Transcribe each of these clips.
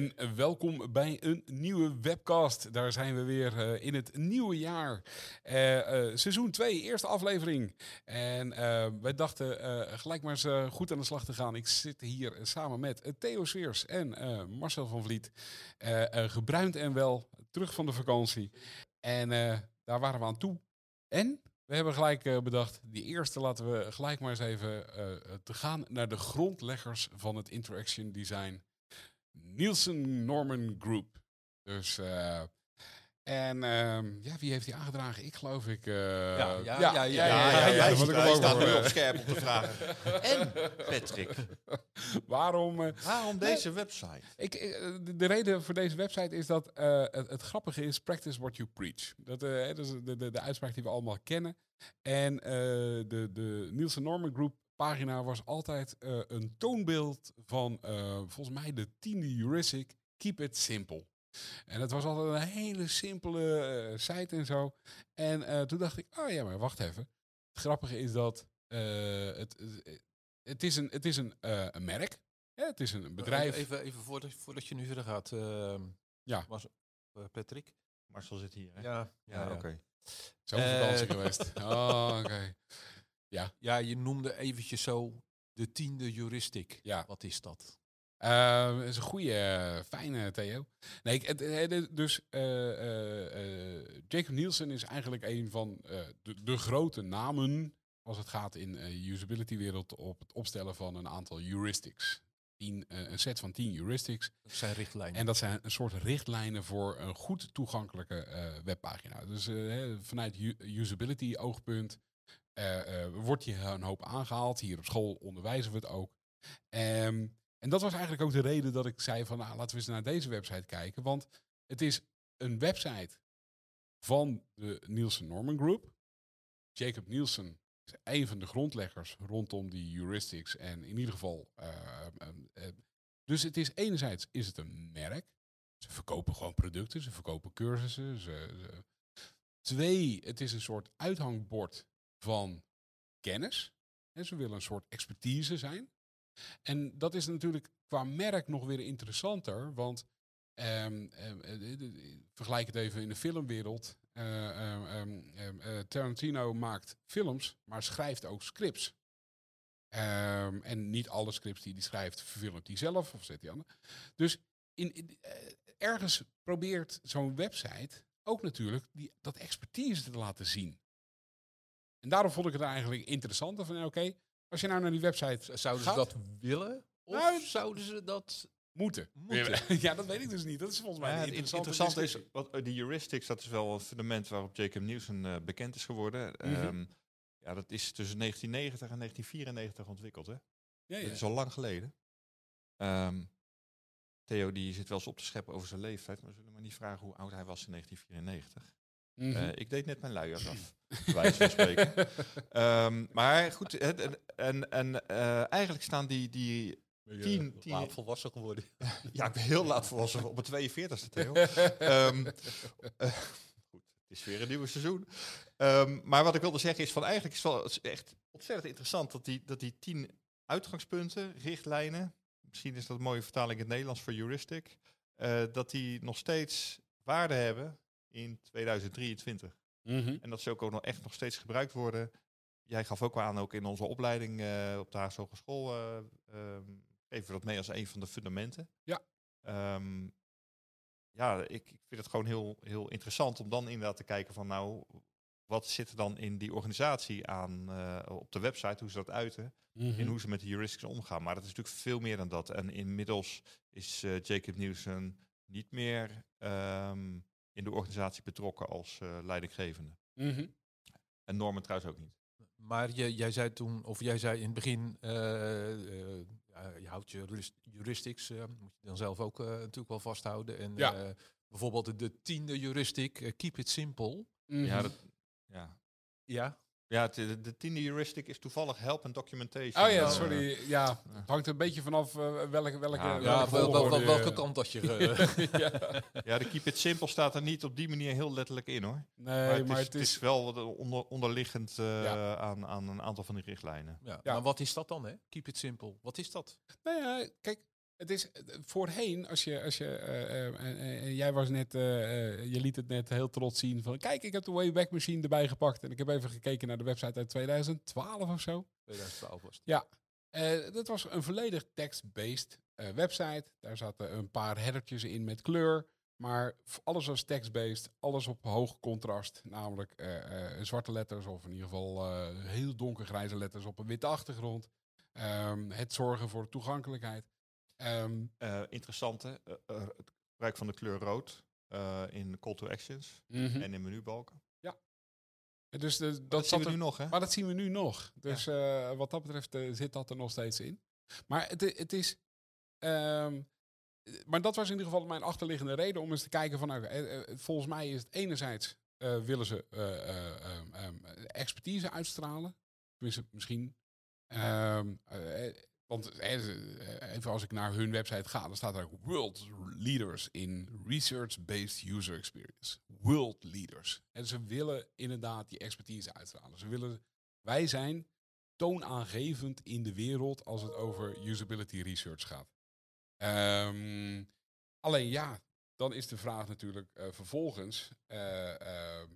En welkom bij een nieuwe webcast. Daar zijn we weer uh, in het nieuwe jaar. Uh, uh, seizoen 2, eerste aflevering. En wij dachten gelijk maar eens goed aan de slag te gaan. Ik zit hier samen met Theo Sweers en Marcel van Vliet. gebruind en wel, terug van de vakantie. En daar waren we aan toe. En we hebben gelijk bedacht, die eerste laten we gelijk maar eens even te gaan naar de grondleggers van het interaction design. Nielsen Norman Group. Dus. En ja, wie heeft die aangedragen? Ik geloof ik. Uh, ja, ja, ja, ja, ja, Hij staat nu op scherp op te vragen. en Patrick, waarom? Waarom deze website? Ik, de, reden voor deze website is dat het, grappige is: practice what you preach. Dat, is de, de, de, uitspraak die we allemaal kennen. En de, de Nielsen Norman Group pagina was altijd uh, een toonbeeld van uh, volgens mij de tiende heuristic, keep it simple. En het was altijd een hele simpele uh, site en zo. En toen dacht ik, oh ja, maar wacht even. Het grappige is dat het, het is een, het is een, een merk. Ja, het is een bedrijf. Even, even voordat, voordat je nu verder gaat. Ehm, ja. Was, Patrick? Marcel zit hier. Hè? Ja, ja, ja oké. Okay. Zo'n vakantie geweest. Oh, oké. Ja. ja, je noemde eventjes zo de tiende juristic. Ja. Wat is dat? Uh, dat is een goede, uh, fijne Theo. Nee, het, het, dus uh, Jacob Nielsen is eigenlijk een van de, de, grote namen als het gaat in de usability-wereld op het opstellen van een aantal heuristics. Tien, een set van tien heuristics. Dat zijn richtlijnen. En dat zijn een soort richtlijnen voor een goed toegankelijke webpagina. Dus vanuit usability-oogpunt uh, wordt je een hoop aangehaald. Hier op school onderwijzen we het ook. Um, en dat was eigenlijk ook de reden dat ik zei van nou, laten we eens naar deze website kijken. Want het is een website van de Nielsen Norman Group. Jacob Nielsen is een van de grondleggers rondom die heuristics. En in ieder geval. Uh, dus het is enerzijds is het een merk. Ze verkopen gewoon producten, ze verkopen cursussen. Ze. Twee, het is een soort uithangbord van kennis. En ze willen een soort expertise zijn. En dat is natuurlijk qua merk nog weer interessanter, want um, um, vergelijk het even in de filmwereld. Uh, um, Tarantino maakt films, maar schrijft ook scripts. en niet alle scripts die hij schrijft, verfilmt hij zelf of zet hij aan. Dus in, ergens probeert zo'n website ook natuurlijk die, dat expertise te laten zien. En daarom vond ik het eigenlijk interessanter van, oké, als je nou naar die website Zouden gaat, ze dat willen? Of nou, zouden ze dat moeten? moeten. ja, dat weet ik dus niet. Dat is volgens mij ja, het interessant is, wat, eh, die heuristics, dat is wel een fundament waarop Jacob Nielsen uh, bekend is geworden. Mm -hmm. um, ja, dat is tussen 1990 en 1994 ontwikkeld, hè? Ja, ja. Dat is al lang geleden. Um, Theo die zit wel eens op te scheppen over zijn leeftijd, maar we zullen maar niet vragen hoe oud hij was in 1994. Mm -hmm. uh, ik deed net mijn luiers af, wijze van spreken. um, maar goed, en, en, en uh, eigenlijk staan die, die tien, tien... Laat volwassen geworden. ja, ik ben heel laat volwassen, op mijn 42ste, Theo. um, uh, goed, het is weer een nieuwe seizoen. Um, maar wat ik wilde zeggen is van eigenlijk is het wel echt ontzettend interessant dat die, dat die tien uitgangspunten, richtlijnen, misschien is dat een mooie vertaling in het Nederlands voor heuristic, dat die nog steeds waarde hebben in 2023. Mm -hmm. En dat ze ook nog echt nog steeds gebruikt worden. Jij gaf ook wel aan, ook in onze opleiding uh, op de Haagse Hogeschool, uh, um, geven we dat mee als een van de fundamenten. Ja. Um, ja, ik, ik vind het gewoon heel, heel interessant om dan inderdaad te kijken van nou, wat zit er dan in die organisatie aan uh, op de website, hoe ze dat uiten mm -hmm. en hoe ze met de heuristics omgaan. Maar dat is natuurlijk veel meer dan dat. En inmiddels is Jacob Nielsen niet meer um, in de organisatie betrokken als uh, leidinggevende. Mm -hmm. En Norman trouwens ook niet. Maar je, jij zei toen, of jij zei in het begin, uh, uh, je houdt je heuristics, moet je dan zelf ook natuurlijk wel vasthouden. En ja. bijvoorbeeld de, de tiende heuristic, keep it simple. Mhm. Ja, dat, ja. Ja, ja de, de tiende heuristic is toevallig help en documentation. Oh ja, Eh, sorry. Ja, het hangt een beetje vanaf eh, welke, welke, Ja, welke ja wel, welke kant dat je... eh, ja. ja, de keep it simple staat er niet op die manier heel letterlijk in hoor. Nee, maar, het, is, het is wel wat onder, onderliggend eh, Ja. aan, aan een aantal van die richtlijnen. ja. Ja. Maar wat is dat dan, hè? Keep it simple. Wat is dat? Nou ja, kijk, het is eh, voorheen, als je, als je eh, eh, jij was net, je liet het net heel trots zien van, kijk, ik heb de Wayback Machine erbij gepakt en ik heb even gekeken naar de website uit 2012 of zo. 2012 was het. Eh, dat was een volledig text-based website. Daar zaten een paar headertjes in met kleur. Maar alles was text-based, alles op hoog contrast. Namelijk zwarte letters of in ieder geval heel donkergrijze letters op een witte achtergrond. Ehm, het zorgen voor toegankelijkheid. Ehm, Eh interessante, eh, eh, het gebruik van de kleur rood in call to actions mhm. en in menubalken. Dus de, Dat, dat zien zat we er- nu nog hè? Maar dat zien we nu nog. Dus wat dat betreft zit dat er nog steeds in. Maar het, het is. ehm, maar dat was in ieder geval mijn achterliggende reden om eens te kijken van. nou, volgens mij is het enerzijds willen ze eh, eh, ehm, ehm, expertise uitstralen. Tenminste, misschien. Ehm, want eh, even als ik naar hun website ga, dan staat er World Leaders in Research-Based User Experience. World Leaders. En ze willen inderdaad die expertise uitstralen. Ze willen, wij zijn toonaangevend in de wereld als het over usability research gaat. Ehm, alleen ja, dan is de vraag natuurlijk eh, vervolgens, eh, eh,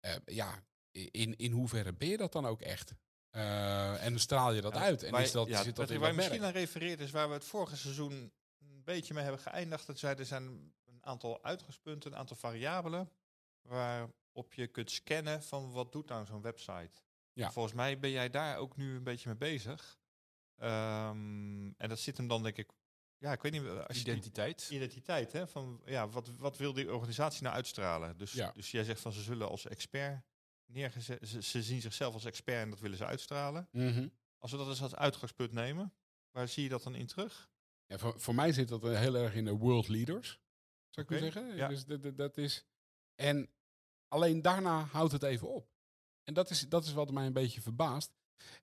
eh, ja, in, in hoeverre ben je dat dan ook echt? Eh, en straal je dat Ja, uit? En waar- is dat, ja, zit dat in waar misschien aan refereert is waar we het vorige seizoen een beetje mee hebben geëindigd. Dat zei, er zijn een aantal uitgangspunten, een aantal variabelen waarop je kunt scannen van wat doet nou zo'n website. Ja. Volgens mij ben jij daar ook nu een beetje mee bezig. Ehm, en dat zit hem dan denk ik, ja, ik weet niet, als je die- Identiteit. identiteit, hè, van ja, wat, wat wil die organisatie nou uitstralen? Dus, Ja. dus jij zegt van ze zullen als expert neergezet, ze, ze zien zichzelf als expert en dat willen ze uitstralen. Mhm. Als we dat eens als uitgangspunt nemen, waar zie je dat dan in terug? Ja, voor, voor mij zit dat heel erg in de world leaders, zou ik maar zeggen. ja. Dus dat, dat, dat is, en alleen daarna houdt het even op. En dat is, dat is wat mij een beetje verbaast.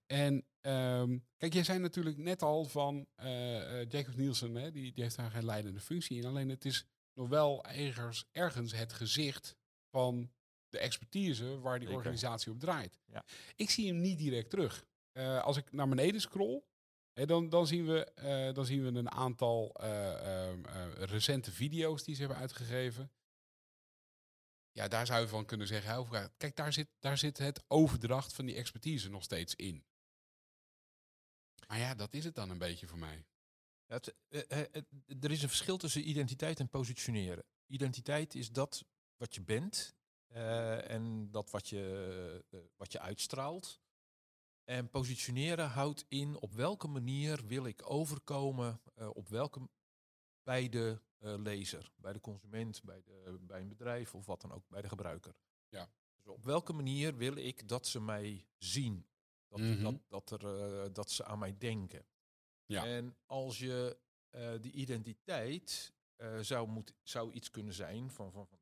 En ehm, kijk, jij zei natuurlijk net al van eh eh, Jacob Nielsen, hè, die, die heeft daar geen leidende functie in. Alleen het is nog wel ergens, ergens het gezicht van de expertise waar die Zeker. organisatie op draait. Ja. Ik zie hem niet direct terug. Eh, als ik naar beneden scroll, hè, dan, dan, zien we, eh, dan zien we een aantal eh, ehm, eh, recente video's die ze hebben uitgegeven. Ja, daar zou je van kunnen zeggen, kijk, daar zit, daar zit het overdracht van die expertise nog steeds in. Maar ja, dat is het dan een beetje voor mij. Ja, het, het- er is een verschil tussen identiteit en positioneren. Identiteit is dat wat je bent eh, en dat wat je, eh, wat je uitstraalt. En positioneren houdt in op welke manier wil ik overkomen, eh, op welke, bij de lezer, bij de consument, bij, de, bij een bedrijf of wat dan ook, bij de gebruiker. Ja. Dus op welke manier wil ik dat ze mij zien? Dat, Mhm. dat, dat, er, dat ze aan mij denken. Ja. En als je die identiteit zou, moet, zou iets kunnen zijn van, van, van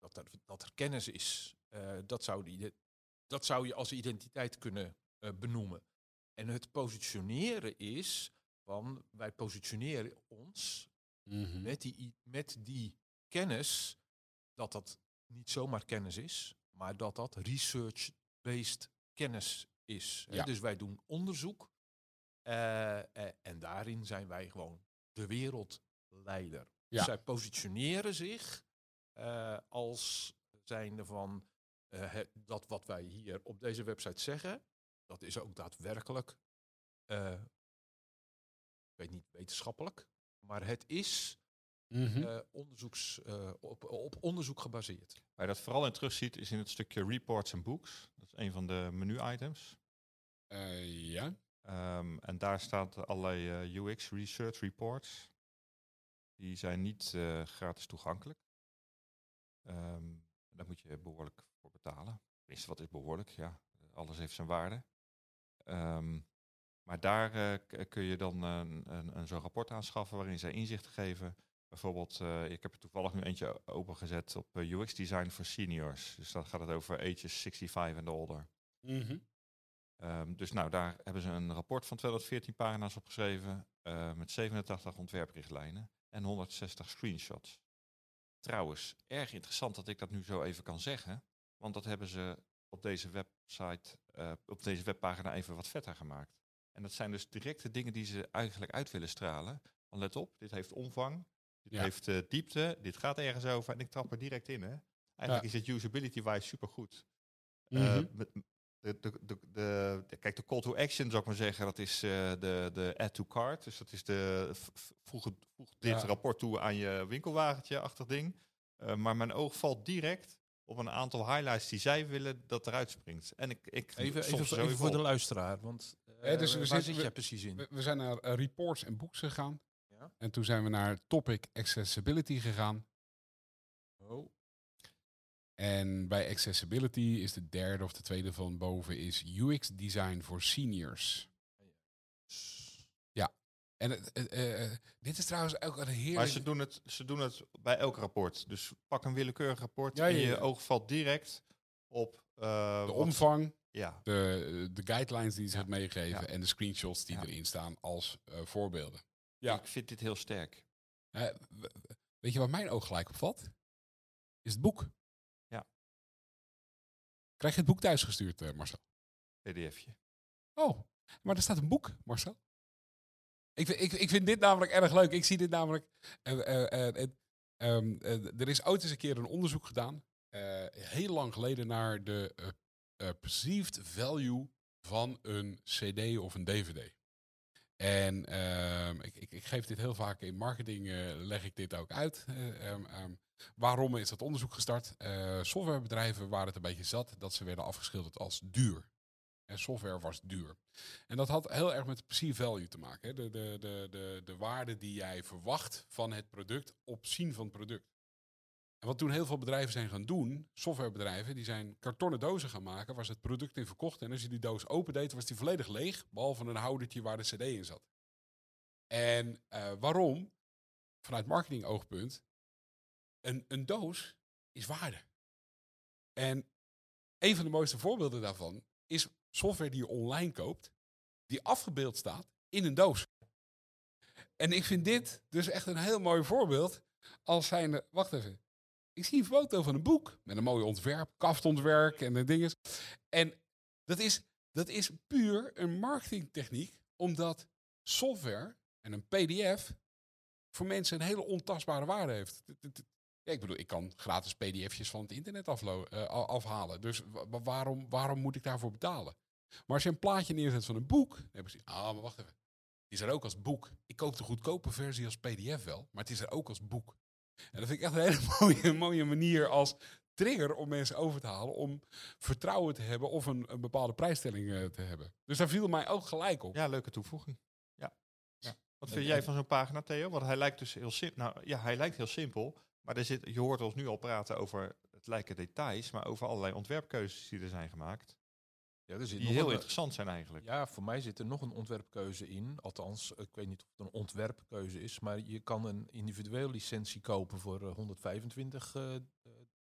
dat, er, dat er kennis is, eh, dat, zou die, dat zou je als identiteit kunnen eh, benoemen. En het positioneren is van wij positioneren ons Mhm. met die, met die kennis, dat dat niet zomaar kennis is, maar dat dat research-based kennis is. Ja. Dus wij doen onderzoek eh, en daarin zijn wij gewoon de wereldleider. Ja. Dus zij positioneren zich eh, als zijnde van eh, het- dat wat wij hier op deze website zeggen, dat is ook daadwerkelijk, eh, ik weet niet wetenschappelijk, maar het is Mhm. eh, onderzoeks, eh, op, op onderzoek gebaseerd. Waar je dat vooral in terugziet is in het stukje reports en books. Dat is een van de menu-items. Eh, ja. Ehm, en daar staat allerlei UX research reports. Die zijn niet eh, gratis toegankelijk. Ehm, daar moet je behoorlijk voor betalen. Tenminste, wat is behoorlijk? Ja, alles heeft zijn waarde. Ehm, maar daar eh, kun je dan een, een, een zo'n rapport aanschaffen waarin zij inzicht geven Bijvoorbeeld, uh, ik heb er toevallig nu eentje opengezet op UX Design voor Seniors. Dus dan gaat het over ages 65 en older. Mm um, dus nou, daar hebben ze een rapport van 214 pagina's opgeschreven. Uh, met 87 ontwerprichtlijnen en 160 screenshots. Trouwens, erg interessant dat ik dat nu zo even kan zeggen. Want dat hebben ze op deze website, op deze webpagina even wat vetter gemaakt. En dat zijn dus directe dingen die ze eigenlijk uit willen stralen. Want let op, dit heeft omvang, dit heeft uh, diepte, dit gaat ergens over en ik trap er direct in. Hè. Eigenlijk is het usability-wise supergoed. Mm -hmm. uh, de, de, de, de, kijk, de call to action, zou ik maar zeggen, dat is uh, de, de add to cart. Dus dat is de voeg, voeg dit rapport toe aan je winkelwagentje, achtig ding. maar mijn oog valt direct op een aantal highlights die zij willen dat eruit springt. En ik, ik even, even, even voor de luisteraar, want uh, dus we waar zit jij precies in? We, we zijn naar uh, reports en books gegaan. Ja? En toen zijn we naar topic accessibility gegaan. En bij accessibility is de derde of de tweede van boven is UX design voor seniors. Ja. En uh, dit is trouwens ook een heerlijk... Maar ze doen, het, ze doen het bij elk rapport. Dus pak een willekeurig rapport ja, en je oog valt direct op... de omvang, ja. de, de guidelines die ze ja. meegeven en de screenshots die erin staan als voorbeelden. Ja. Ik vind dit heel sterk. Weet je wat mijn oog gelijk opvalt? Is het boek. Krijg je het boek thuisgestuurd, uh, Marcel? PDFje. Oh, maar er staat een boek, Marcel. Ik, ik, ik vind dit namelijk erg leuk. Ik zie dit namelijk. Um, er is ooit eens een keer een onderzoek gedaan. heel lang geleden naar de perceived value van een CD of een DVD. En uh, ik, ik, ik, geef dit heel vaak in marketing, uh, leg ik dit ook uit. Uh, um, um, waarom is dat onderzoek gestart? softwarebedrijven waren het een beetje zat dat ze werden afgeschilderd als duur. En software was duur. En dat had heel erg met perceived value te maken. Hè? De, de, de, de, de waarde die jij verwacht van het product op zien van het product. En wat toen heel veel bedrijven zijn gaan doen, softwarebedrijven, die zijn kartonnen dozen gaan maken waar ze het product in verkochten. En als je die doos opendeed, was die volledig leeg, behalve een houdertje waar de cd in zat. En uh, waarom? Vanuit marketing oogpunt, een, een doos is waarde. En een van de mooiste voorbeelden daarvan is software die je online koopt, die afgebeeld staat in een doos. En ik vind dit dus echt een heel mooi voorbeeld als zijnde, wacht even, ik zie een foto van een boek met een mooi ontwerp, kaftontwerp en dingen. En dat is, dat is puur een marketingtechniek, omdat software en een PDF voor mensen een hele ontastbare waarde heeft. Ik bedoel, ik kan gratis pdf'jes van het internet aflo uh, afhalen. Dus waarom, waarom moet ik daarvoor betalen? Maar als je een plaatje neerzet van een boek, dan hebben ze, ah, maar wacht even. Is er ook als boek. Ik koop de goedkope versie als pdf wel, maar het is er ook als boek. En dat vind ik echt een hele mooie, mooie manier als trigger om mensen over te halen om vertrouwen te hebben of een, een bepaalde prijsstelling uh, te hebben. Dus daar viel mij ook gelijk op. Ja, leuke toevoeging. Ja. ja. Wat vind jij van zo'n pagina, Theo? Want hij lijkt dus heel simpel. Nou ja, hij lijkt heel simpel. Maar er zit, je hoort ons nu al praten over het lijken details, maar over allerlei ontwerpkeuzes die er zijn gemaakt. Ja, er zit die heel interessant zijn eigenlijk. Ja, voor mij zit er nog een ontwerpkeuze in. Althans, ik weet niet of het een ontwerpkeuze is, maar je kan een individuele licentie kopen voor 125 uh, eh,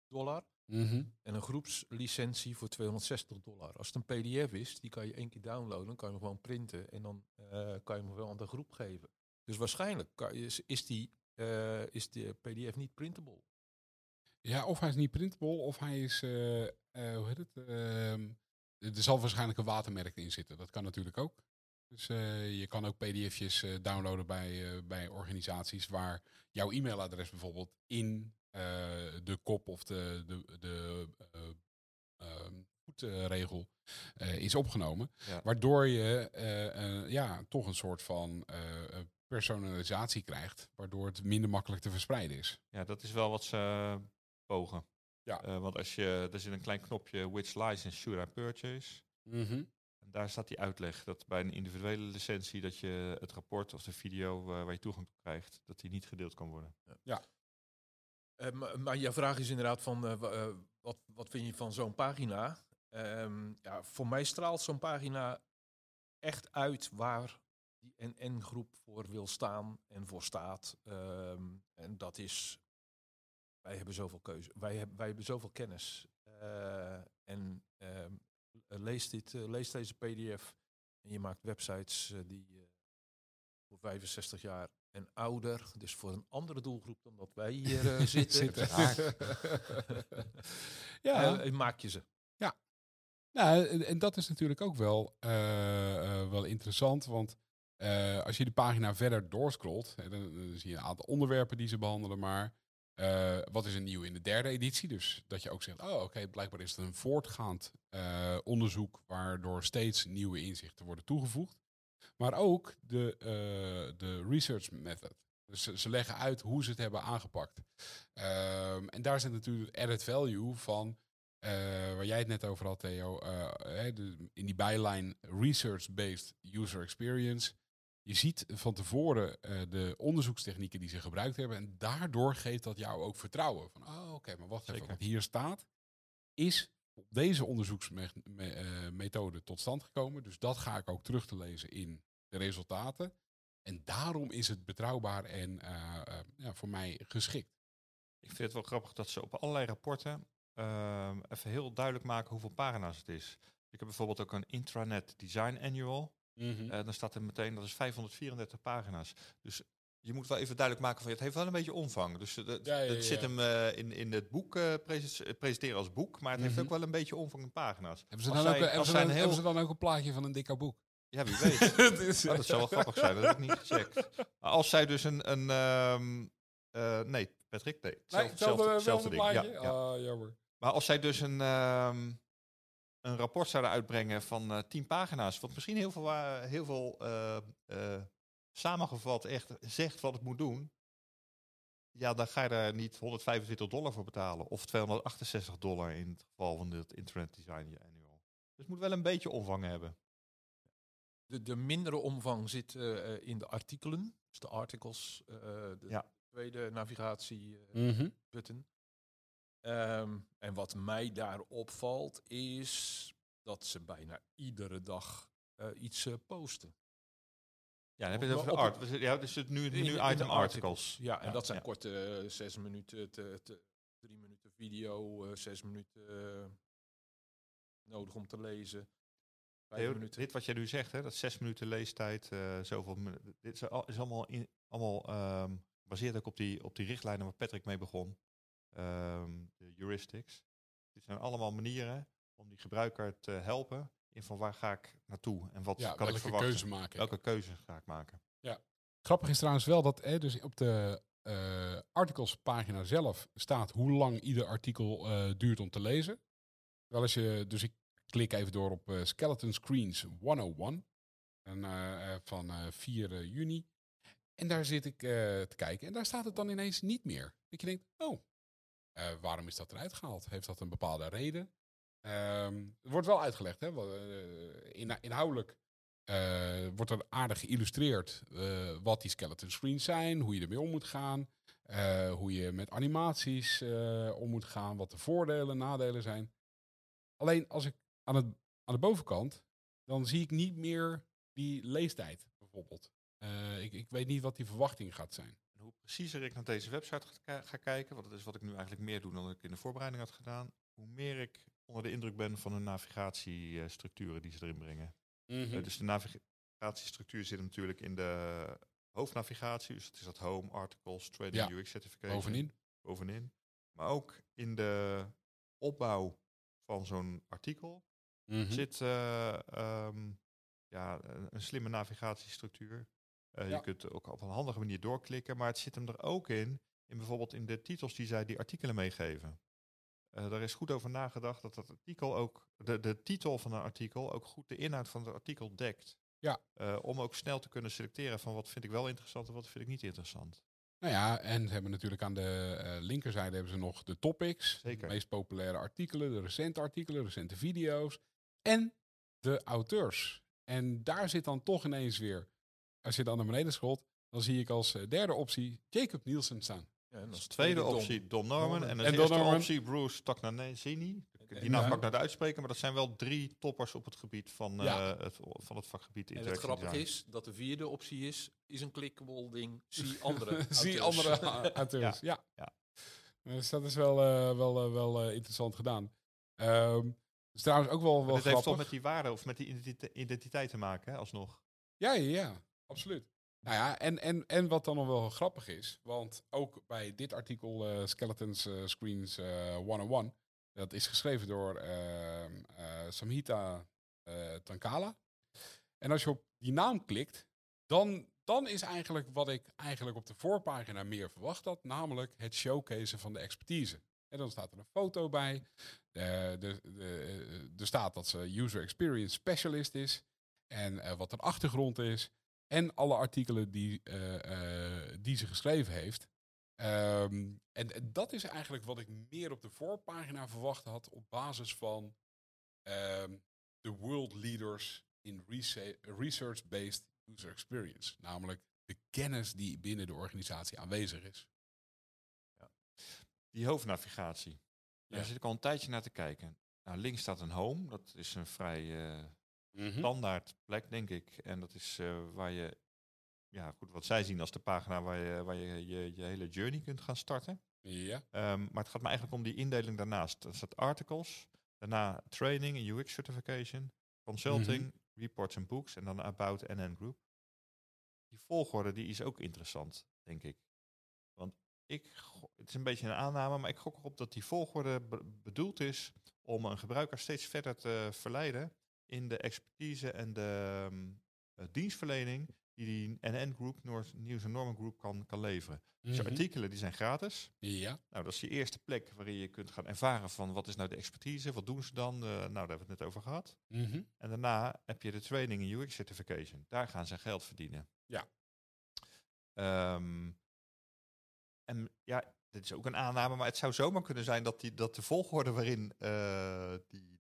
dollar. Mm -hmm. En een groepslicentie voor 260 dollar. Als het een PDF is, die kan je één keer downloaden, dan kan je hem gewoon printen en dan uh, kan je hem wel aan de groep geven. Dus waarschijnlijk kan, is, is, die, uh, is de PDF niet printable. Ja, of hij is niet printable, of hij is, hoe heet het? Ehm, er zal waarschijnlijk een watermerk in zitten. Dat kan natuurlijk ook. Dus je kan ook pdf'jes downloaden bij, bij organisaties waar jouw e-mailadres bijvoorbeeld in de kop of de, de, de voetregel is opgenomen. Ja. Waardoor je ja, toch een soort van personalisatie krijgt, waardoor het minder makkelijk te verspreiden is. Ja, dat is wel wat ze pogen. Ja. Uh, want als je, er zit een klein knopje which license should I purchase. Mm -hmm. En daar staat die uitleg dat bij een individuele licentie dat je het rapport of de video uh, waar je toegang toe krijgt, dat die niet gedeeld kan worden. Ja. ja. Uh, maar, maar jouw vraag is inderdaad van wat, wat vind je van zo'n pagina? Um, ja, voor mij straalt zo'n pagina echt uit waar die NN-groep voor wil staan en voor staat. Ehm, en dat is, wij hebben zoveel keuze, wij, hebben wij hebben zoveel kennis. Uh, en ehm, lees, dit, uh, lees deze pdf en je maakt websites uh, die voor 65 jaar en ouder, dus voor een andere doelgroep dan dat wij hier zitten. zitten. ja, maak je ze. Ja, nou, en, en, dat is natuurlijk ook wel, wel interessant, want uh, als je de pagina verder doorscrollt, dan, dan, zie je een aantal onderwerpen die ze behandelen. Maar uh, wat is er nieuw in de derde editie? Dus dat je ook zegt, oh oké, blijkbaar is het een voortgaand uh, onderzoek waardoor steeds nieuwe inzichten worden toegevoegd. Maar ook de, de research method. Dus ze, leggen uit hoe ze het hebben aangepakt. Ehm, en daar zit natuurlijk added value van waar jij het net over had, Theo, in die bijlijn research-based user experience je ziet van tevoren uh, de onderzoekstechnieken die ze gebruikt hebben. En daardoor geeft dat jou ook vertrouwen. Van, oh oké, maar wacht even. Wat hier staat, is op deze onderzoeksmethode tot stand gekomen. Dus dat ga ik ook terug te lezen in de resultaten. En daarom is het betrouwbaar en uh, uh, ja, voor mij geschikt. Ik vind het wel grappig dat ze op allerlei rapporten ehm, even heel duidelijk maken hoeveel pagina's het is. Ik heb bijvoorbeeld ook een intranet design annual. Mm -hmm. uh, dan staat er meteen, dat is 534 pagina's. Dus je moet wel even duidelijk maken van het heeft wel een beetje omvang. Dus het, ja, ja, ja, zit hem uh, in, in het boek uh, presenteren als boek, maar het mm -hmm. heeft ook wel een beetje omvang in pagina's. Hebben ze, dan ook, hebben, ze dan, heel... hebben ze dan ook een plaatje van een dikke boek? Ja, wie weet. dat, oh, dat zou wel grappig zijn, dat heb ik niet gecheckt. Maar als zij dus een... een um, uh, nee, Patrick, nee. Hetzelfde, nee, hetzelfde, ding. Ja, ja. Ah, jammer. Maar als zij dus een... Um, een rapport zouden uitbrengen van uh, tien pagina's, wat misschien heel veel, uh, heel veel uh, samengevat echt zegt wat het moet doen, ja, dan ga je daar niet 125 dollar voor betalen. Of 268 dollar in het geval van dit Internet Design Annual. Dus het moet wel een beetje omvang hebben. De, de mindere omvang zit in de artikelen, dus de articles, de ja. tweede navigatie mm button. Um, en wat mij daar opvalt is dat ze bijna iedere dag uh, iets uh, posten. Ja, dan heb je het over de art. Ja, dus het nu, nu item articles. Ja, en ja, dat zijn ja. korte uh, zes minuten, te, te, drie minuten video, zes minuten nodig om te lezen. Minuten. Dit wat jij nu zegt, hè, dat zes minuten leestijd, zoveel Dit is, al, is allemaal, in, allemaal um, gebaseerd ook op die, op die richtlijnen waar Patrick mee begon um, de heuristics. Dit zijn allemaal manieren om die gebruiker te helpen in van waar ga ik naartoe en wat kan ik verwachten. Keuze maken. Welke keuze ga ik maken? Ja. Grappig is trouwens wel dat hè, dus op de uh, artikelspagina zelf staat hoe lang ieder artikel uh, duurt om te lezen. Wel als je, dus ik klik even door op uh, Skeleton Screens 101 en, van 4 juni. En daar zit ik te kijken en daar staat het dan ineens niet meer. Dat je denkt, oh, uh, waarom is dat eruit gehaald? Heeft dat een bepaalde reden? Um, het wordt wel uitgelegd, hè? Uh, in, inhoudelijk uh, wordt er aardig geïllustreerd wat die skeleton screens zijn, hoe je ermee om moet gaan, hoe je met animaties om moet gaan, wat de voordelen en nadelen zijn. Alleen als ik aan, het, aan de bovenkant, dan zie ik niet meer die leestijd bijvoorbeeld. ik, ik weet niet wat die verwachting gaat zijn hoe preciezer ik naar deze website ga, ga, kijken, want dat is wat ik nu eigenlijk meer doe dan ik in de voorbereiding had gedaan, hoe meer ik onder de indruk ben van de navigatiestructuren die ze erin brengen. Mm -hmm. uh, dus de navigatiestructuur zit natuurlijk in de hoofdnavigatie, dus het is dat home, articles, trading, ja. UX certification. Bovenin. Bovenin. Maar ook in de opbouw van zo'n artikel mm -hmm. zit uh, um, ja, een, een slimme navigatiestructuur. Uh, ja. Je kunt ook op een handige manier doorklikken, maar het zit hem er ook in, in bijvoorbeeld in de titels die zij die artikelen meegeven. Uh, daar is goed over nagedacht dat dat artikel ook, de, de titel van een artikel ook goed de inhoud van het artikel dekt. Ja. Uh, om ook snel te kunnen selecteren van wat vind ik wel interessant en wat vind ik niet interessant. Nou ja, en ze hebben natuurlijk aan de uh, linkerzijde hebben ze nog de topics. Zeker. De meest populaire artikelen, de recente artikelen, recente video's. En de auteurs. En daar zit dan toch ineens weer als je dan naar beneden scrolt, dan zie ik als eh, derde optie Jacob Nielsen staan. Ja, en als tweede optie Don Norman. En als eerste optie Bruce Tognanzini. die naam kan ik nou uitspreken, maar dat zijn wel drie toppers op het gebied van, Ja. eh, het, van het vakgebied En het grappige is dat de vierde optie is, is een clickable ding. Zie andere Zie andere auteurs. Ja. Ja. Dus dat is wel, eh, wel, wel eh, interessant gedaan. Ehm is trouwens ook wel, wel dit heeft toch grappig. met die waarde of met die identite- identiteit te maken, hè, alsnog. Ja, ja, ja, absoluut. Nou ja, en, en, en wat dan nog wel grappig is, want ook bij dit artikel eh, Skeletons eh, Screens eh 101, dat is geschreven door ehm, eh, Samhita Tankala. En als je op die naam klikt, dan, dan is eigenlijk wat ik eigenlijk op de voorpagina meer verwacht had, namelijk het showcase van de expertise. En dan staat er een foto bij. Er staat dat ze user experience specialist is. En wat een achtergrond is. En alle artikelen die, eh, eh, die ze geschreven heeft. Ehm, en, en dat is eigenlijk wat ik meer op de voorpagina verwacht had. Op basis van ehm, de world leaders in rese- research-based user experience. Namelijk de kennis die binnen de organisatie aanwezig is. Die hoofdnavigatie. Daar Ja. zit ik al een tijdje naar te kijken. Nou, links staat een home. Dat is een vrij Hm? standaard plek, denk ik. En dat is eh, waar je, ja goed, wat zij zien als de pagina waar je waar je, je, je hele journey kunt gaan starten. Ja. Ehm, maar het gaat me eigenlijk om die indeling daarnaast. Er staat articles, daarna training en UX certification, consulting, reports en books en dan about NN Group. Die volgorde die is ook interessant, denk ik. Want ik, het is een beetje een aanname, maar ik gok erop dat die volgorde be- bedoeld is om een gebruiker steeds verder te verleiden in de expertise en de ehm, eh, dienstverlening die die NN Group, Noord, Nieuws en Norman Group kan, kan leveren. Dus Mhm. artikelen die zijn gratis. Ja. Nou, dat is je eerste plek waarin je kunt gaan ervaren van wat is nou de expertise, wat doen ze dan? Eh, nou, daar hebben we het net over gehad. Mhm. En daarna heb je de training en UX certification. Daar gaan ze geld verdienen. Ja. Ehm, en ja, dit is ook een aanname, maar het zou zomaar kunnen zijn dat, die, dat de volgorde waarin eh, die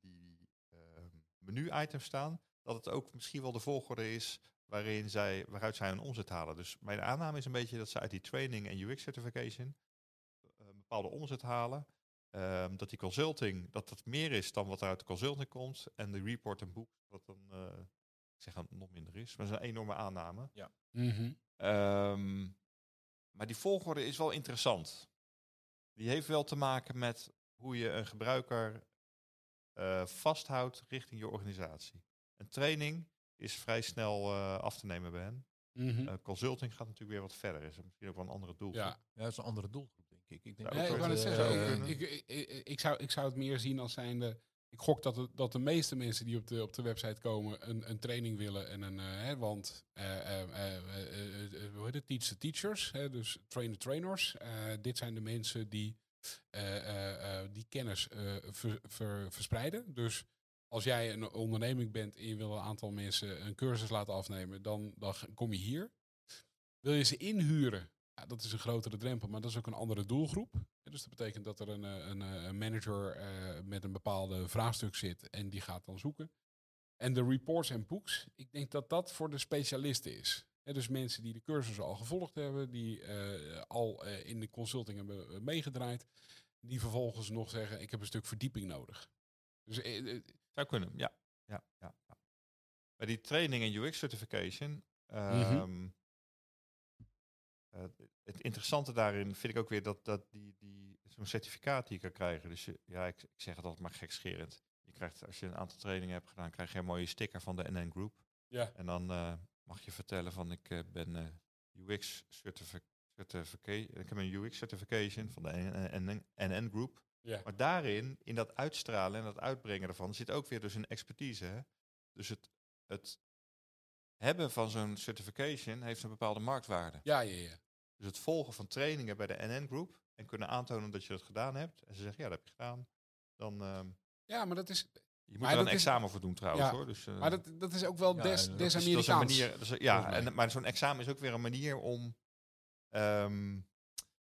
menu-items staan, dat het ook misschien wel de volgorde is waarin zij, waaruit zij hun omzet halen. Dus mijn aanname is een beetje dat ze uit die training en UX certification eh, een bepaalde omzet halen. Ehm, dat die consulting, dat dat meer is dan wat er uit de consulting komt. En de report en boek, dat dan, eh, ik zeg dat het nog minder is. Maar dat is een enorme aanname. Mhm. Ehm, maar die volgorde is wel interessant. Die heeft wel te maken met hoe je een gebruiker eh, vasthoudt richting je organisatie. Een training is vrij snel eh, af te nemen bij hen. Mhm. Eh, consulting gaat natuurlijk weer wat verder. Is misschien ook wel een andere doel. ja. Ja, dat is een andere doelgroep, denk ik. ik denk Ja, zeggen, zou, ik zou het meer zien als zijnde... Ik gok dat, het, dat de meeste mensen die op de, op de website komen een, een training willen. En een, eh, hè, want eh, eh, eh, eh, eh, hoe heet het? Teach the teachers, hè, dus train the trainers. Eh, dit zijn de mensen die die kennis eh, ver- ver- verspreiden. Dus als jij een onderneming bent en je wil een aantal mensen een cursus laten afnemen, dan, dan kom je hier. Wil je ze inhuren? Ja, dat is een grotere drempel, maar dat is ook een andere doelgroep. Dus dat betekent dat er een, eh, een, eh, manager eh, met een bepaalde vraagstuk zit en die gaat dan zoeken. En de reports en books, ik denk dat dat voor de specialisten is. Dus mensen die de cursus al gevolgd hebben, die eh, al eh, in de consulting hebben eh, meegedraaid, die vervolgens nog zeggen, ik heb een stuk verdieping nodig. Dus Zou kunnen, ja. ja, ja, ja. Bij die training en UX certification. Mhm. ehm, eh, het interessante daarin vind ik ook weer dat, dat die, die, zo'n certificaat die je kan krijgen. Dus ja, ik, ik zeg het altijd maar gekscherend. Je krijgt, als je een aantal trainingen hebt gedaan, krijg je een mooie sticker van de NN Group. ja. En dan mag je vertellen van ik eh, ben eh, UX certificate. Ik heb een UX certification van de NN, Group. Ja. Maar daarin, in dat uitstralen en dat uitbrengen ervan, zit ook weer dus een expertise. Hè? Dus het, het hebben van zo'n certification heeft een bepaalde marktwaarde. Ja, ja, ja. Dus het volgen van trainingen bij de NN Group en kunnen aantonen dat je dat gedaan hebt. En ze zeggen, ja, dat heb je gedaan. Dan, ehm, Ja, maar dat is, je moet Maar er een dat is- examen voor doen trouwens Ja, hoor. Dus, eh, maar dat, dat is ook wel Ja, des, is- manier, ja, en, maar zo'n examen is ook weer een manier om ehm,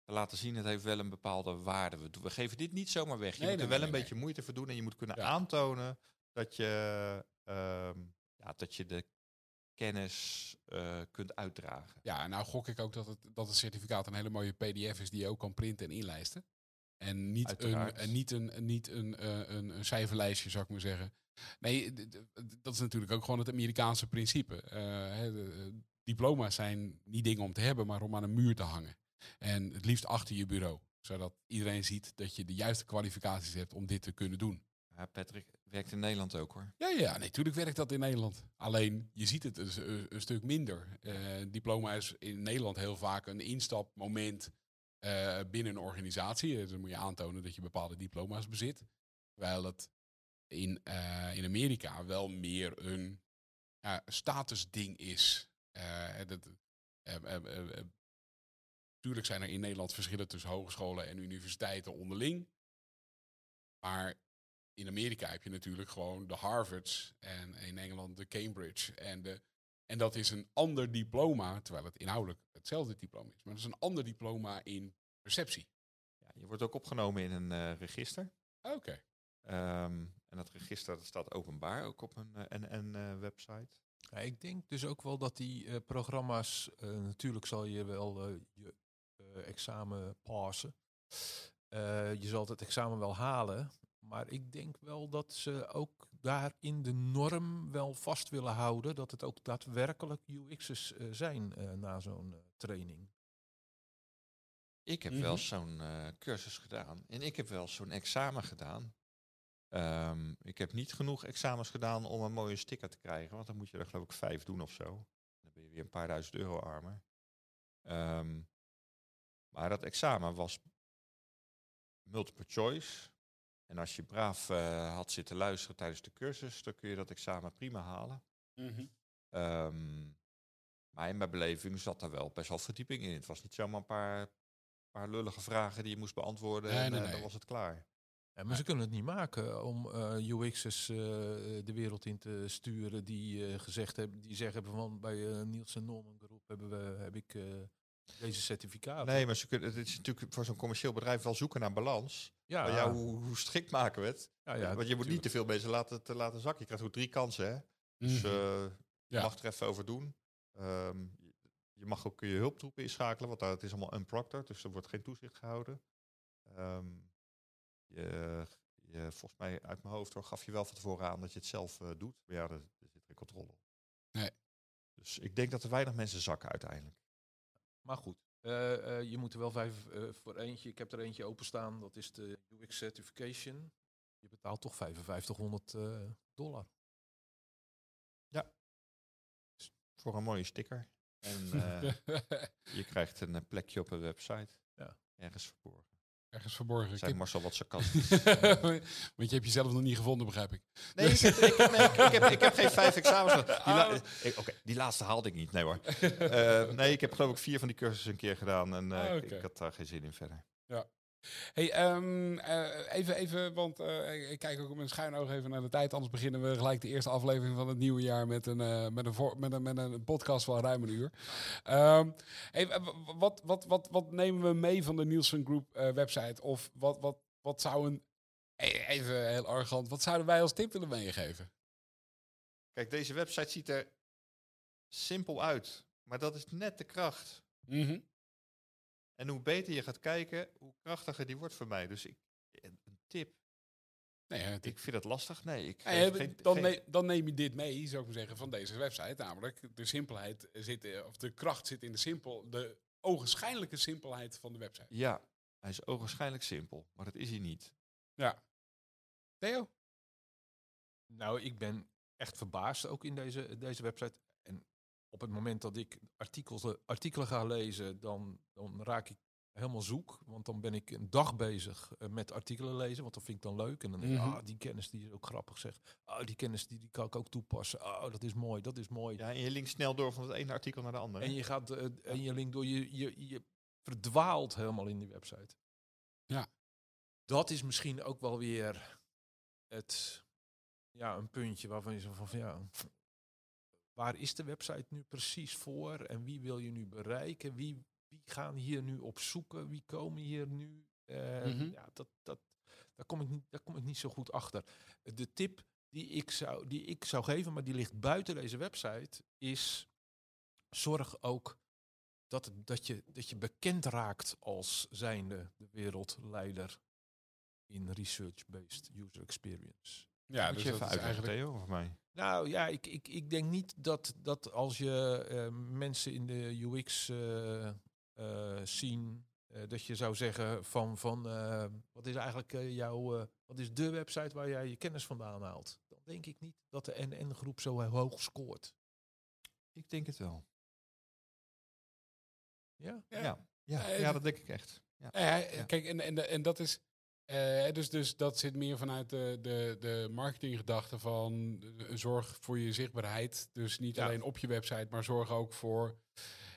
te laten zien, het heeft wel een bepaalde waarde. We, geven dit niet zomaar weg. Je Nee, moet nee, er wel nee, een nee, beetje moeite voor doen en je moet kunnen Ja. aantonen dat je, ehm, ja, dat je de kennis eh, kunt uitdragen. Ja, nou gok ik ook dat het, dat het certificaat een hele mooie pdf is die je ook kan printen en inlijsten. En niet, een, en niet, een, en niet een, eh, een, een cijferlijstje, zou ik maar zeggen. Nee, dat is natuurlijk ook gewoon het Amerikaanse principe. Eh, de diploma's zijn niet dingen om te hebben, maar om aan een muur te hangen. En het liefst achter je bureau. Zodat iedereen ziet dat je de juiste kwalificaties hebt om dit te kunnen doen. Ja, Patrick werkt in Nederland ook hoor. Ja, ja, natuurlijk werkt dat in Nederland. Alleen, je ziet het een, s- een- een stuk minder. Eh, diploma is in Nederland heel vaak een instapmoment eh, binnen een organisatie. Dus dan moet je aantonen dat je bepaalde diploma's bezit. Terwijl het in, eh, in Amerika wel meer een ja, statusding is. Eh, dat, eh, eh, eh, eh, Tuurlijk zijn er in Nederland verschillen tussen hogescholen en universiteiten onderling. Maar in Amerika heb je natuurlijk gewoon de Harvards en in Engeland de Cambridge. En, de, en dat is een ander diploma, terwijl het inhoudelijk hetzelfde diploma is. Maar dat is een ander diploma in perceptie. Ja, je wordt ook opgenomen in een eh, register. Oké. Ehm, en dat register dat staat openbaar ook op een NN-website. Ja, ik denk dus ook wel dat die eh, programma's, eh, natuurlijk zal je wel eh, je eh, examen passen. Eh, je zal het examen wel halen. Maar ik denk wel dat ze ook daar in de norm wel vast willen houden. Dat het ook daadwerkelijk UX'ers eh, zijn eh, na zo'n eh, training. Ik heb Mhm. wel zo'n eh, cursus gedaan. En ik heb wel zo'n examen gedaan. Ehm, ik heb niet genoeg examens gedaan om een mooie sticker te krijgen. Want dan moet je er geloof ik vijf doen of zo. Dan ben je weer een paar duizend euro armer. Ehm, maar dat examen was multiple choice. En als je braaf eh, had zitten luisteren tijdens de cursus, dan kun je dat examen prima halen. Ehm, maar in mijn beleving zat daar wel best wel verdieping in. Het was niet zomaar een paar, paar lullige vragen die je moest beantwoorden Nee, en nee, eh, nee. dan was het klaar. Ja, maar ze kunnen het niet maken om UX'ers eh, de wereld in te sturen die gezegd hebben, die zeggen van bij Nielsen Norman Groep hebben we heb ik deze certificaten. Nee, maar ze kunnen, het is natuurlijk voor zo'n commercieel bedrijf wel zoeken naar balans. Ja, Maar ja, hoe, hoe strikt maken we het? ja, ja, Want je moet niet te veel mensen laten, te laten zakken. Je krijgt ook drie kansen, hè? Dus Mhm. eh, je Ja. mag er even over doen. Ehm, je- mag ook je hulptroepen inschakelen, want daar, het is allemaal unproctored, dus er wordt geen toezicht gehouden. Ehm, je, je, volgens mij uit mijn hoofd hoor, gaf je wel van tevoren aan dat je het zelf eh, doet. Maar ja, er, er zit geen controle op. Nee. Dus ik denk dat er weinig mensen zakken uiteindelijk. Maar goed, je moet er wel vijf eh, voor eentje. Ik heb er eentje openstaan, dat is de UX Certification. Je betaalt toch 5500 eh, dollar. Voor een mooie sticker. En eh, je krijgt een eh, plekje op een website. Ja. Ergens verborgen. Ergens verborgen. Zijn Marcel wat sarcastisch. Want je hebt jezelf nog niet gevonden, begrijp ik. Nee, ik heb, ik, heb, ik, heb, ik heb geen vijf examens. Die, la- ik- oké, die laatste haalde ik niet, nee hoor. Eh, nee, ik heb geloof ik vier van die cursussen een keer gedaan en eh, Ah, ik- had daar geen zin in verder. Hey, ehm, eh, even, even, want eh, ik kijk ook met een schuin oog even naar de tijd. Anders beginnen we gelijk de eerste aflevering van het nieuwe jaar met een, eh, met een, voor, met een, met een podcast van ruim een uur. Ehm, hey, wat, wat, wat, wat nemen we mee van de Nielsen Group website? Of wat, wat, wat zou een, e- even heel arrogant, wat zouden wij als tip willen meegeven? Kijk, deze website ziet er simpel uit, maar dat is net de kracht. Mhm. En hoe beter je gaat kijken, hoe krachtiger die wordt voor mij. Dus ik, een tip, Nee, ja, ik vind het lastig. Nee, ik Ja, geen, dan, geen- ne- dan neem je dit mee, zou ik maar zeggen, van deze website. Namelijk, de simpelheid zit, eh, of de kracht zit in de simpel, de ogenschijnlijke simpelheid van de website. Ja, hij is ogenschijnlijk simpel, maar dat is hij niet. Ja. Theo? Nou, ik ben echt verbaasd ook in deze, deze website. Op het moment dat ik artikels, eh, artikelen ga lezen, dan, dan raak ik helemaal zoek. Want dan ben ik een dag bezig eh, met artikelen lezen, want dat vind ik dan leuk. En dan denk ik, Mhm. ah, die kennis die is ook grappig zeg. Ah, die kennis die, die kan ik ook toepassen. Oh, dat is mooi, dat is mooi. Ja, en je linkt snel door van het ene artikel naar de andere. En je gaat eh, en je link door je, je, je verdwaalt helemaal in die website. Ja. Dat is misschien ook wel weer het, ja, een puntje waarvan je zo van, van ja, waar is de website nu precies voor en wie wil je nu bereiken? Wie, wie gaan hier nu op zoeken? Wie komen hier nu? Eh, Mhm. Ja, dat, dat, daar, kom ik niet, daar kom ik niet zo goed achter. De tip die ik zou, die ik zou geven, maar die ligt buiten deze website, is zorg ook dat, het, dat, je, dat je bekend raakt als zijnde de wereldleider in research-based user experience. Ja, Moet dus je dat even is uitleggen, eigenlijk... Theo, of mij? Nou ja, ik, ik, ik denk niet dat, dat als je eh, mensen in de UX eh eh, zien, eh, dat je zou zeggen van, van eh, wat is eigenlijk jouw, eh, wat is de website waar jij je kennis vandaan haalt? Dan denk ik niet dat de NN-groep zo hoog scoort. Ik denk het wel. Ja? Ja, ja, ja, dat denk ik echt. Ja. Ja, Ja. Kijk, en, en, en dat is. Eh, dus, dus dat zit meer vanuit de, de, de marketinggedachte van eh, zorg voor je zichtbaarheid. Dus niet Ja. alleen op je website, maar zorg ook voor.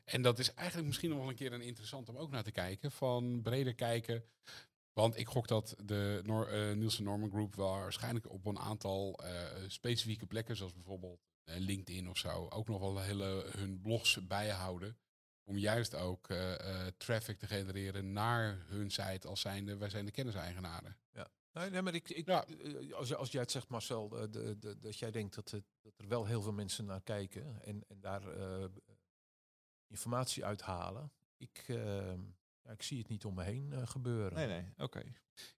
En dat is eigenlijk misschien nog wel een keer een interessant om ook naar te kijken. Van breder kijken. Want ik gok dat de Nor eh, Nielsen Norman Group waarschijnlijk op een aantal specifieke plekken, zoals bijvoorbeeld LinkedIn of zo, ook nog wel hele hun blogs bijhouden. Om juist ook eh, eh, traffic te genereren naar hun site als zijnde, wij zijn de kenniseigenaren. Nee, nee, maar ik, ik, Ja. eh, als, als jij het zegt, Marcel, de, de, dat jij denkt dat, het, dat er wel heel veel mensen naar kijken en, en daar eh, informatie uithalen. Ik, eh, ja, ik zie het niet om me heen eh, gebeuren. Nee, nee, oké.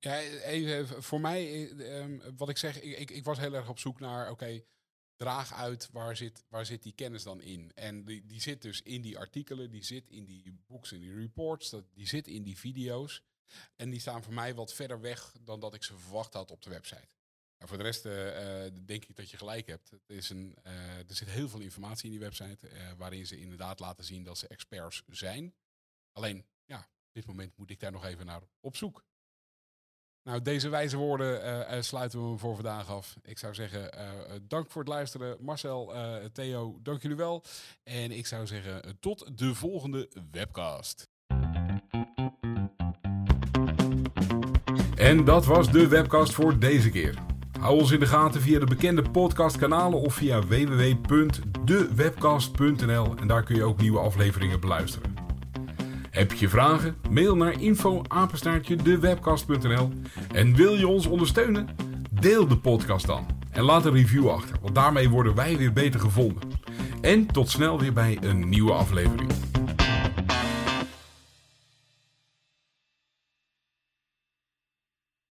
Ja, even voor mij, eh, ehm, wat ik zeg, ik, ik, ik was heel erg op zoek naar, oké, draag uit waar zit, waar zit die kennis dan in. En die, die zit dus in die artikelen, die zit in die books en die reports, dat, die zit in die video's. En die staan voor mij wat verder weg dan dat ik ze verwacht had op de website. En voor de rest eh, eh, denk ik dat je gelijk hebt. Het is een, eh, er zit heel veel informatie in die website, waarin ze inderdaad laten zien dat ze experts zijn. Alleen, ja, op dit moment moet ik daar nog even naar op zoek. Nou, deze wijze woorden eh, eh, sluiten we voor vandaag af. Ik zou zeggen, eh, dank voor het luisteren. Marcel, eh, Theo, dank jullie wel. En ik zou zeggen, tot de volgende webcast. En dat was de webcast voor deze keer. Hou ons in de gaten via de bekende podcastkanalen of via www.dewebcast.nl en daar kun je ook nieuwe afleveringen beluisteren. Heb je vragen? Mail naar info@dewebcast.nl en wil je ons ondersteunen? Deel de podcast dan en laat een review achter, want daarmee worden wij weer beter gevonden. En tot snel weer bij een nieuwe aflevering.